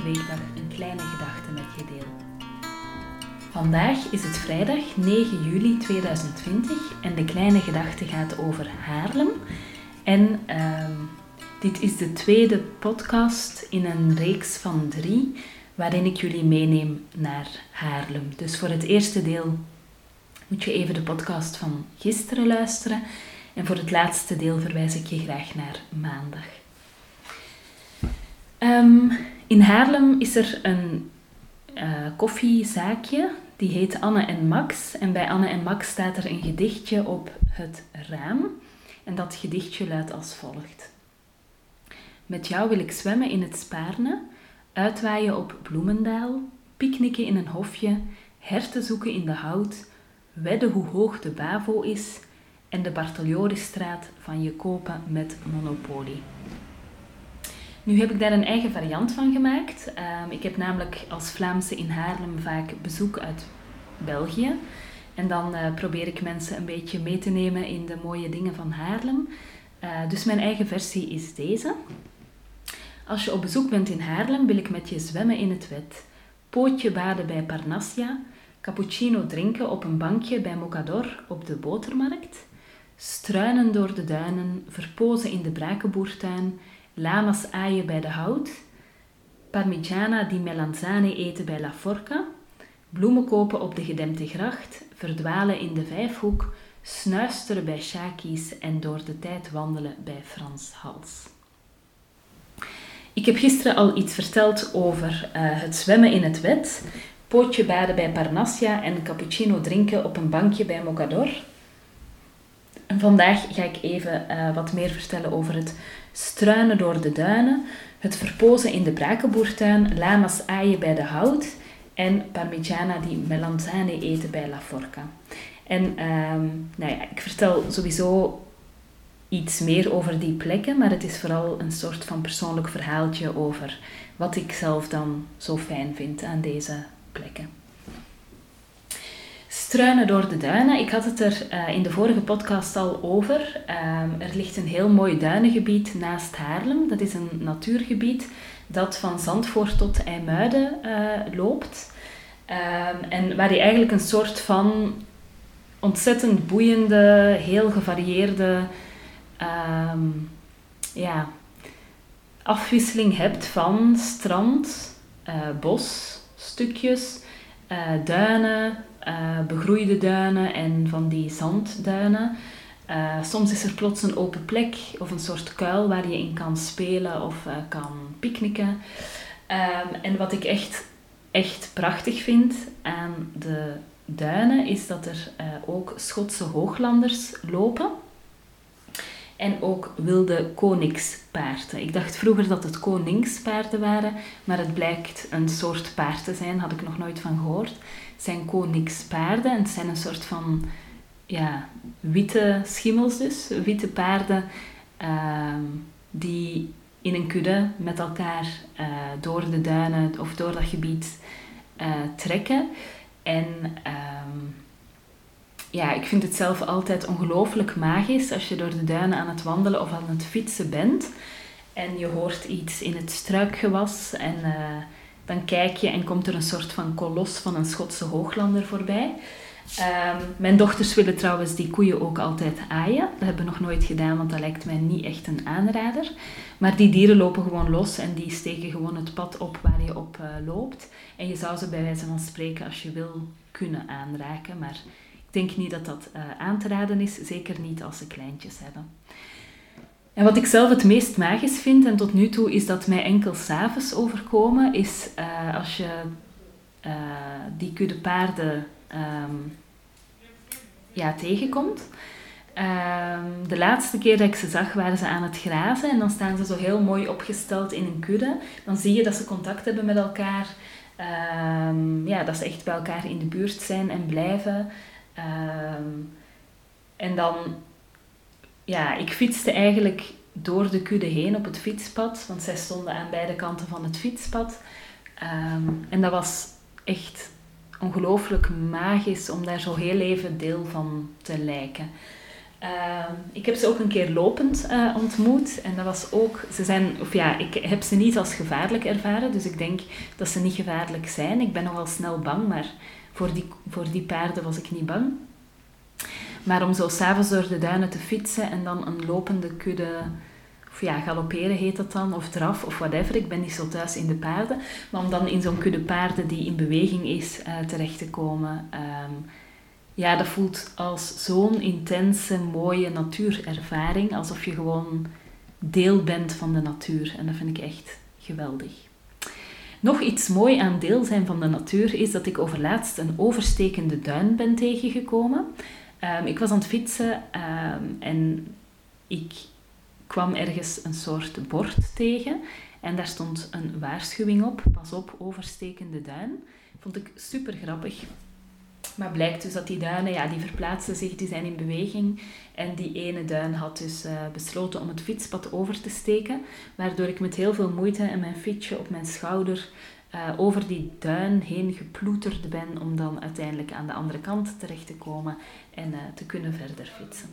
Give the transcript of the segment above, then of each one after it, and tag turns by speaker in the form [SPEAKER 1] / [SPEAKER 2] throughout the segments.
[SPEAKER 1] elke weekdag een kleine gedachte met je deel. Vandaag is het vrijdag 9 juli 2020 en de kleine gedachte gaat over Haarlem. En ehm, dit is de tweede podcast in een reeks van drie waarin ik jullie meeneem naar Haarlem. Dus voor het eerste deel moet je even de podcast van gisteren luisteren. En voor het laatste deel verwijs ik je graag naar maandag. Ehm, in Haarlem is er een uh, koffiezaakje, die heet Anne en Max. En bij Anne en Max staat er een gedichtje op het raam. En dat gedichtje luidt als volgt. Met jou wil ik zwemmen in het Spaarne, uitwaaien op Bloemendaal, picknicken in een hofje, herten zoeken in de hout, wedden hoe hoog de Bavo is en de Bartoljorisstraat van je kopen met Monopoly. Nu heb ik daar een eigen variant van gemaakt. Ehm, ik heb namelijk als Vlaamse in Haarlem vaak bezoek uit België. En dan uh, probeer ik mensen een beetje mee te nemen in de mooie dingen van Haarlem. Uh, dus mijn eigen versie is deze. Als je op bezoek bent in Haarlem, wil ik met je zwemmen in het wet. Pootje baden bij Parnassia. Cappuccino drinken op een bankje bij Mogador op de botermarkt struinen door de duinen, verpozen in de brakenboertuin, lama's aaien bij de hout, parmigiana di melanzane eten bij La Forca, bloemen kopen op de gedempte gracht, verdwalen in de vijfhoek, snuisteren bij Shaki's en door de tijd wandelen bij Frans Hals. Ik heb gisteren al iets verteld over uh, het zwemmen in het wet, pootje baden bij Parnassia en cappuccino drinken op een bankje bij Mogador. En vandaag ga ik even uh, wat meer vertellen over het struinen door de duinen, het verpozen in de brakenboertuin, lama's aaien bij de hout en parmigiana di melanzane eten bij La Forca. En um, nou ja, ik vertel sowieso iets meer over die plekken, maar het is vooral een soort van persoonlijk verhaaltje over wat ik zelf dan zo fijn vind aan deze plekken struinen door de duinen. Ik had het er uh, in de vorige podcast al over. Um, er ligt een heel mooi duinengebied naast Haarlem. Dat is een natuurgebied dat van Zandvoort tot IJmuiden uh, loopt. Um, en waar je eigenlijk een soort van ontzettend boeiende, heel gevarieerde um, ja, afwisseling hebt van strand, uh, bos, stukjes, duinen, uh, begroeide duinen en van die zandduinen. Uh, soms is er plots een open plek of een soort kuil waar je in kan spelen of kan picknicken. Um, en wat ik echt, echt prachtig vind aan de duinen is dat er ook Schotse hooglanders lopen. En ook wilde koningspaarden. Ik dacht vroeger dat het koningspaarden waren, maar het blijkt een soort paard te zijn, had ik nog nooit van gehoord. Het zijn koningspaarden en het zijn een soort van ja, witte schimmels dus, witte paarden ehm, die in een kudde met elkaar uh, door de duinen of door dat gebied uh, trekken. En um, ja, ik vind het zelf altijd ongelooflijk magisch als je door de duinen aan het wandelen of aan het fietsen bent. En je hoort iets in het struikgewas en uh, dan kijk je en komt er een soort van kolos van een Schotse hooglander voorbij. Um, mijn dochters willen trouwens die koeien ook altijd aaien. Dat hebben we nog nooit gedaan, want dat lijkt mij niet echt een aanrader. Maar die dieren lopen gewoon los en die steken gewoon het pad op waar je op uh, loopt. En je zou ze bij wijze van spreken, als je wil, kunnen aanraken. Maar denk niet dat dat uh, aan te raden is, zeker niet als ze kleintjes hebben. En wat ik zelf het meest magisch vind, en tot nu toe is dat mij enkel s'avonds overkomen, is uh, als je uh, die kudde paarden um, ja, tegenkomt. Um, de laatste keer dat ik ze zag, waren ze aan het grazen en dan staan ze zo heel mooi opgesteld in een kudde. Dan zie je dat ze contact hebben met elkaar, um, ja, dat ze echt bij elkaar in de buurt zijn en blijven. Um, en dan, ja, ik fietste eigenlijk door de kudde heen op het fietspad, want zij stonden aan beide kanten van het fietspad. Um, en dat was echt ongelooflijk magisch om daar zo heel even deel van te lijken. Ehm, ik heb ze ook een keer lopend uh, ontmoet en dat was ook, ze zijn, of ja, ik heb ze niet als gevaarlijk ervaren, dus ik denk dat ze niet gevaarlijk zijn. Ik ben nogal snel bang, maar voor die, voor die paarden was ik niet bang. Maar om zo s'avonds door de duinen te fietsen en dan een lopende kudde, of ja, galopperen heet dat dan, of draf of whatever. Ik ben niet zo thuis in de paarden. Maar om dan in zo'n kudde paarden die in beweging is uh, terecht te komen, ehm, ja, dat voelt als zo'n intense, mooie natuurervaring. Alsof je gewoon deel bent van de natuur. En dat vind ik echt geweldig. Nog iets mooi aan deel zijn van de natuur is dat ik overlaatst een overstekende duin ben tegengekomen. Um, ik was aan het fietsen um, en ik kwam ergens een soort bord tegen. En daar stond een waarschuwing op. Pas op, overstekende duin. Vond ik super grappig. Maar blijkt dus dat die duinen, ja, die verplaatsen zich, die zijn in beweging. En die ene duin had dus uh, besloten om het fietspad over te steken. Waardoor ik met heel veel moeite en mijn fietsje op mijn schouder uh, over die duin heen geploeterd ben. Om dan uiteindelijk aan de andere kant terecht te komen en uh, te kunnen verder fietsen.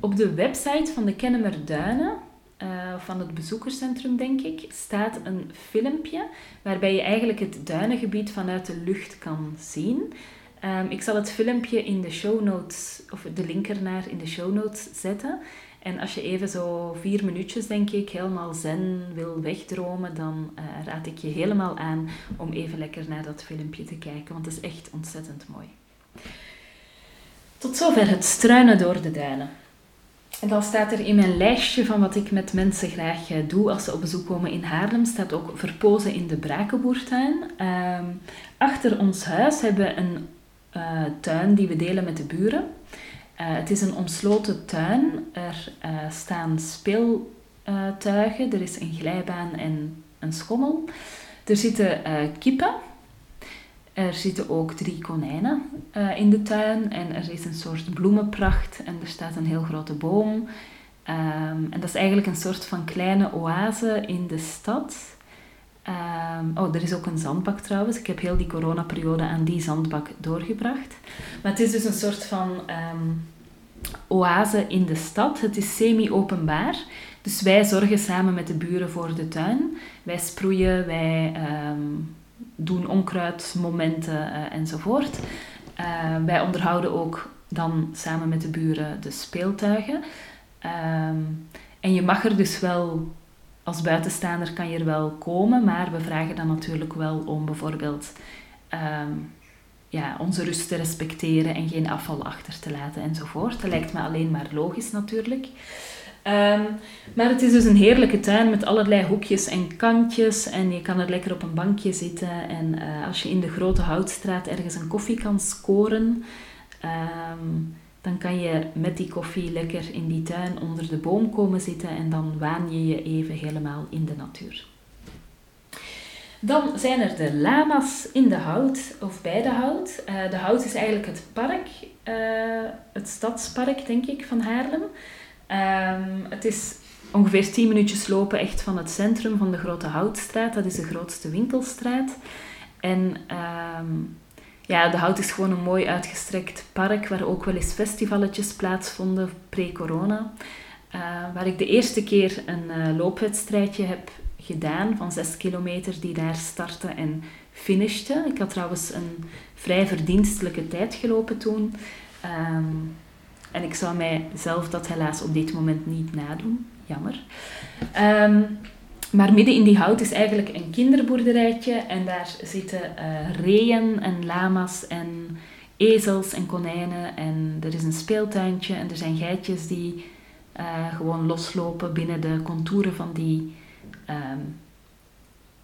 [SPEAKER 1] Op de website van de Kennemer Duinen uh, van het bezoekerscentrum, denk ik, staat een filmpje waarbij je eigenlijk het duinengebied vanuit de lucht kan zien. Um, ik zal het filmpje in de show notes, of de link ernaar in de show notes zetten. En als je even zo vier minuutjes, denk ik, helemaal zen wil wegdromen, dan uh, raad ik je helemaal aan om even lekker naar dat filmpje te kijken, want het is echt ontzettend mooi. Tot zover het struinen door de duinen. En dan staat er in mijn lijstje van wat ik met mensen graag eh, doe als ze op bezoek komen in Haarlem, staat ook verpozen in de Brakenboertuin. Uh, achter ons huis hebben we een uh, tuin die we delen met de buren. Uh, het is een omsloten tuin. Er staan speeltuigen, er is een glijbaan en een schommel. Er zitten kippen er zitten ook drie konijnen uh, in de tuin en er is een soort bloemenpracht en er staat een heel grote boom. Um, en dat is eigenlijk een soort van kleine oase in de stad. Um, oh, er is ook een zandbak trouwens. Ik heb heel die coronaperiode aan die zandbak doorgebracht. Maar het is dus een soort van um, oase in de stad. Het is semi-openbaar. Dus wij zorgen samen met de buren voor de tuin. Wij sproeien, wij doen onkruidmomenten uh, enzovoort. Uh, wij onderhouden ook dan samen met de buren de speeltuigen. Ehm, en je mag er dus wel, als buitenstaander kan je er wel komen, maar we vragen dan natuurlijk wel om bijvoorbeeld ehm, ja, onze rust te respecteren en geen afval achter te laten enzovoort. Dat lijkt me alleen maar logisch natuurlijk. Um, maar het is dus een heerlijke tuin met allerlei hoekjes en kantjes. En je kan er lekker op een bankje zitten. En uh, als je in de grote houtstraat ergens een koffie kan scoren, um, dan kan je met die koffie lekker in die tuin onder de boom komen zitten. En dan waan je je even helemaal in de natuur. Dan zijn er de lama's in de hout of bij de hout. Uh, de hout is eigenlijk het park, uh, het stadspark denk ik van Haarlem. Um, het is ongeveer 10 minuutjes lopen echt van het centrum van de Grote Houtstraat. Dat is de grootste winkelstraat. En um, ja, de Hout is gewoon een mooi uitgestrekt park waar ook wel eens festivaletjes plaatsvonden pre-corona. Uh, waar ik de eerste keer een uh, loopwedstrijdje heb gedaan van 6 kilometer die daar startte en finishte. Ik had trouwens een vrij verdienstelijke tijd gelopen toen. Um, en ik zou mijzelf dat helaas op dit moment niet nadoen. Jammer. Um, maar midden in die hout is eigenlijk een kinderboerderijtje. En daar zitten uh, reeën en lama's en ezels en konijnen. En er is een speeltuintje en er zijn geitjes die uh, gewoon loslopen binnen de contouren van die, um,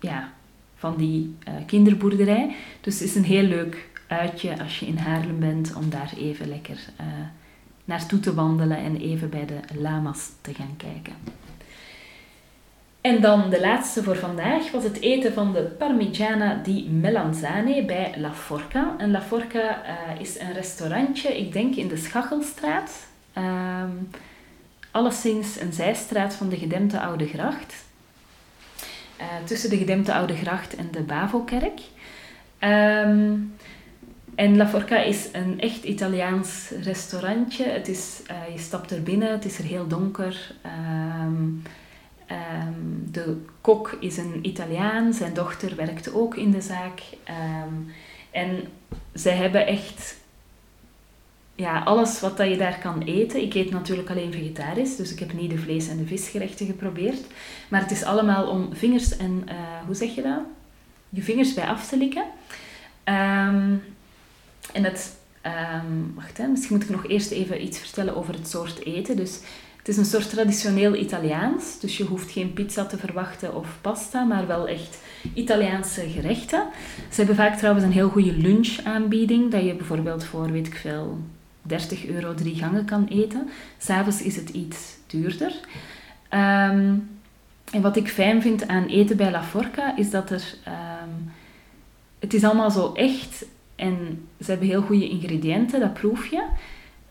[SPEAKER 1] ja, van die uh, kinderboerderij. Dus het is een heel leuk uitje als je in Haarlem bent om daar even lekker naartoe te wandelen en even bij de lama's te gaan kijken. En dan de laatste voor vandaag was het eten van de Parmigiana di Melanzane bij La Forca. En La Forca uh, is een restaurantje, ik denk in de Schachelstraat. Um, alleszins een zijstraat van de gedempte Oude Gracht. Uh, tussen de gedempte Oude Gracht en de Bavokerk. Um, en La Forca is een echt Italiaans restaurantje. Het is, uh, je stapt er binnen, het is er heel donker. Um, um, de kok is een Italiaan, zijn dochter werkte ook in de zaak. Um, en zij hebben echt ja, alles wat dat je daar kan eten. Ik eet natuurlijk alleen vegetarisch, dus ik heb niet de vlees- en de visgerechten geprobeerd. Maar het is allemaal om vingers en, uh, hoe zeg je dat? Je vingers bij af te likken. Um, en het, um, wacht, hè, misschien moet ik nog eerst even iets vertellen over het soort eten. Dus het is een soort traditioneel Italiaans, dus je hoeft geen pizza te verwachten of pasta, maar wel echt Italiaanse gerechten. Ze hebben vaak trouwens een heel goede lunchaanbieding, dat je bijvoorbeeld voor, weet ik veel, 30 euro drie gangen kan eten. S'avonds is het iets duurder. Um, en wat ik fijn vind aan eten bij La Forca is dat er. Um, het is allemaal zo echt en ze hebben heel goede ingrediënten, dat proef je.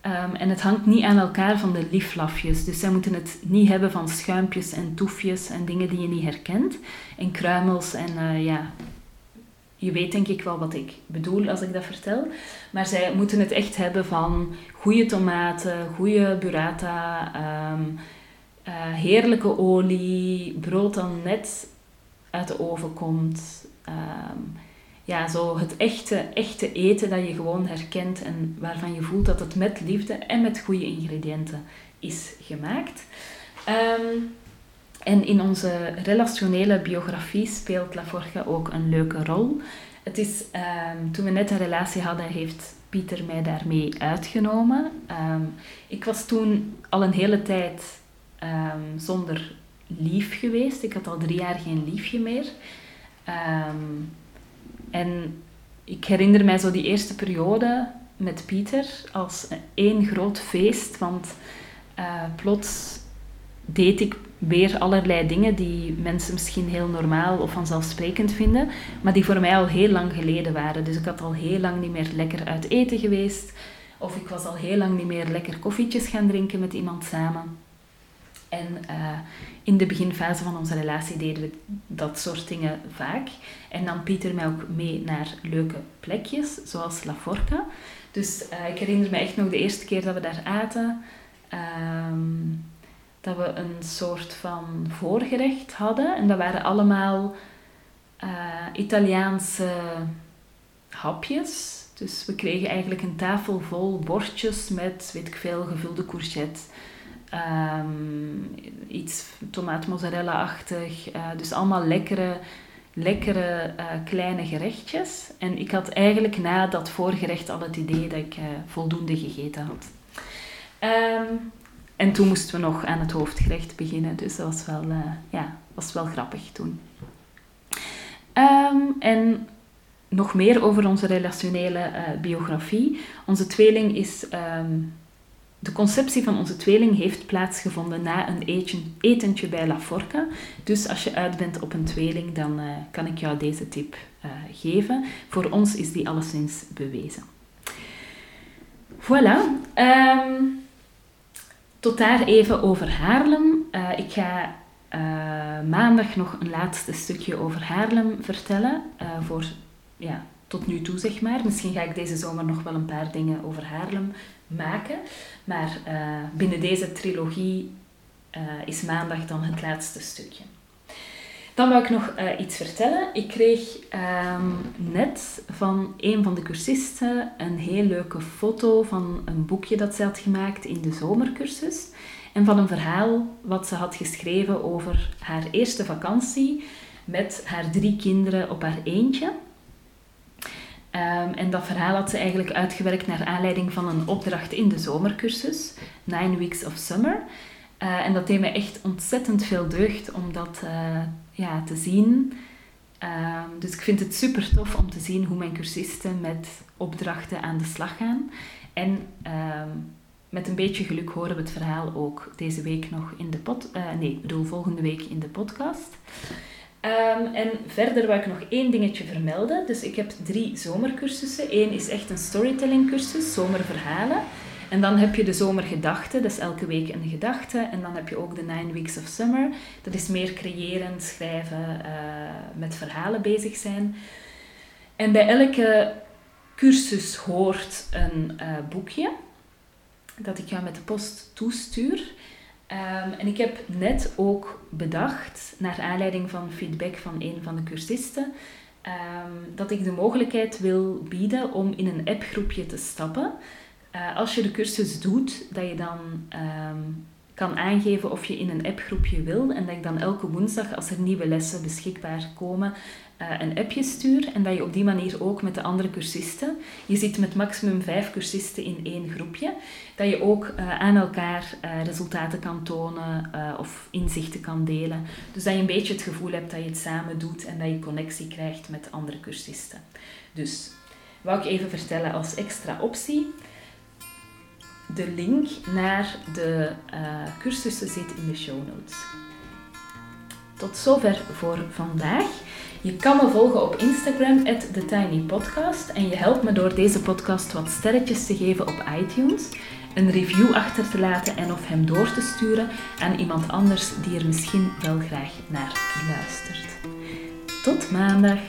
[SPEAKER 1] Um, en het hangt niet aan elkaar van de lieflafjes. Dus zij moeten het niet hebben van schuimpjes en toefjes en dingen die je niet herkent. En kruimels en uh, ja, je weet denk ik wel wat ik bedoel als ik dat vertel. Maar zij moeten het echt hebben van goede tomaten, goede burrata, um, uh, heerlijke olie, brood dat net uit de oven komt. Um, ja, zo het echte, echte eten dat je gewoon herkent en waarvan je voelt dat het met liefde en met goede ingrediënten is gemaakt. Um, en in onze relationele biografie speelt La Forga ook een leuke rol. Het is, um, toen we net een relatie hadden, heeft Pieter mij daarmee uitgenomen. Um, ik was toen al een hele tijd zonder lief geweest. Ik had al drie jaar geen liefje meer. En ik herinner mij zo die eerste periode met Pieter als één groot feest, want uh, plots deed ik weer allerlei dingen die mensen misschien heel normaal of vanzelfsprekend vinden, maar die voor mij al heel lang geleden waren. Dus ik had al heel lang niet meer lekker uit eten geweest, of ik was al heel lang niet meer lekker koffietjes gaan drinken met iemand samen. En uh, in de beginfase van onze relatie deden we dat soort dingen vaak. En nam Pieter mij ook mee naar leuke plekjes, zoals La Forca. Dus uh, ik herinner me echt nog de eerste keer dat we daar aten. Um, dat we een soort van voorgerecht hadden. En dat waren allemaal uh, Italiaanse hapjes. Dus we kregen eigenlijk een tafel vol bordjes met, weet ik veel, gevulde courgette Um, iets tomaat mozzarella-achtig. Uh, dus allemaal lekkere, lekkere uh, kleine gerechtjes. En ik had eigenlijk na dat voorgerecht al het idee dat ik uh, voldoende gegeten had. Um, en toen moesten we nog aan het hoofdgerecht beginnen. Dus dat was wel, ja, was wel grappig toen. Um, en nog meer over onze relationele biografie. Onze tweeling is de conceptie van onze tweeling heeft plaatsgevonden na een etentje bij La Forca. Dus als je uit bent op een tweeling, dan uh, kan ik jou deze tip uh, geven. Voor ons is die alleszins bewezen. Voilà. Um, tot daar even over Haarlem. Uh, ik ga maandag nog een laatste stukje over Haarlem vertellen. voor ja, tot nu toe, zeg maar. Misschien ga ik deze zomer nog wel een paar dingen over Haarlem maken. Maar uh, binnen deze trilogie uh, is maandag dan het laatste stukje. Dan wil ik nog uh, iets vertellen. Ik kreeg um, net van een van de cursisten een heel leuke foto van een boekje dat ze had gemaakt in de zomercursus. En van een verhaal wat ze had geschreven over haar eerste vakantie met haar drie kinderen op haar eentje. Um, en dat verhaal had ze eigenlijk uitgewerkt naar aanleiding van een opdracht in de zomercursus, Nine Weeks of Summer. Uh, en dat deed me echt ontzettend veel deugd om dat uh, ja, te zien. Um, dus ik vind het super tof om te zien hoe mijn cursisten met opdrachten aan de slag gaan. En um, met een beetje geluk horen we het verhaal ook deze week nog in de pod... Uh, nee, bedoel volgende week in de podcast. Um, en verder wil ik nog één dingetje vermelden. Dus ik heb drie zomercursussen. Eén is echt een storytelling cursus, zomerverhalen. En dan heb je de zomergedachten, dat is elke week een gedachte. En dan heb je ook de Nine Weeks of Summer. Dat is meer creëren, schrijven, uh, met verhalen bezig zijn. En bij elke cursus hoort een uh, boekje dat ik jou met de post toestuur. Um, en ik heb net ook bedacht, naar aanleiding van feedback van een van de cursisten, um, dat ik de mogelijkheid wil bieden om in een appgroepje te stappen. Uh, als je de cursus doet, dat je dan um, kan aangeven of je in een appgroepje wil en dat ik dan elke woensdag, als er nieuwe lessen beschikbaar komen, uh, een appje stuur en dat je op die manier ook met de andere cursisten, je zit met maximum vijf cursisten in één groepje, dat je ook uh, aan elkaar uh, resultaten kan tonen of inzichten kan delen. Dus dat je een beetje het gevoel hebt dat je het samen doet en dat je connectie krijgt met andere cursisten. Dus, wou ik even vertellen als extra optie. De link naar de cursussen zit in de show notes. Tot zover voor vandaag. Je kan me volgen op Instagram, TheTinyPodcast. En je helpt me door deze podcast wat sterretjes te geven op iTunes, een review achter te laten en of hem door te sturen aan iemand anders die er misschien wel graag naar luistert. Tot maandag!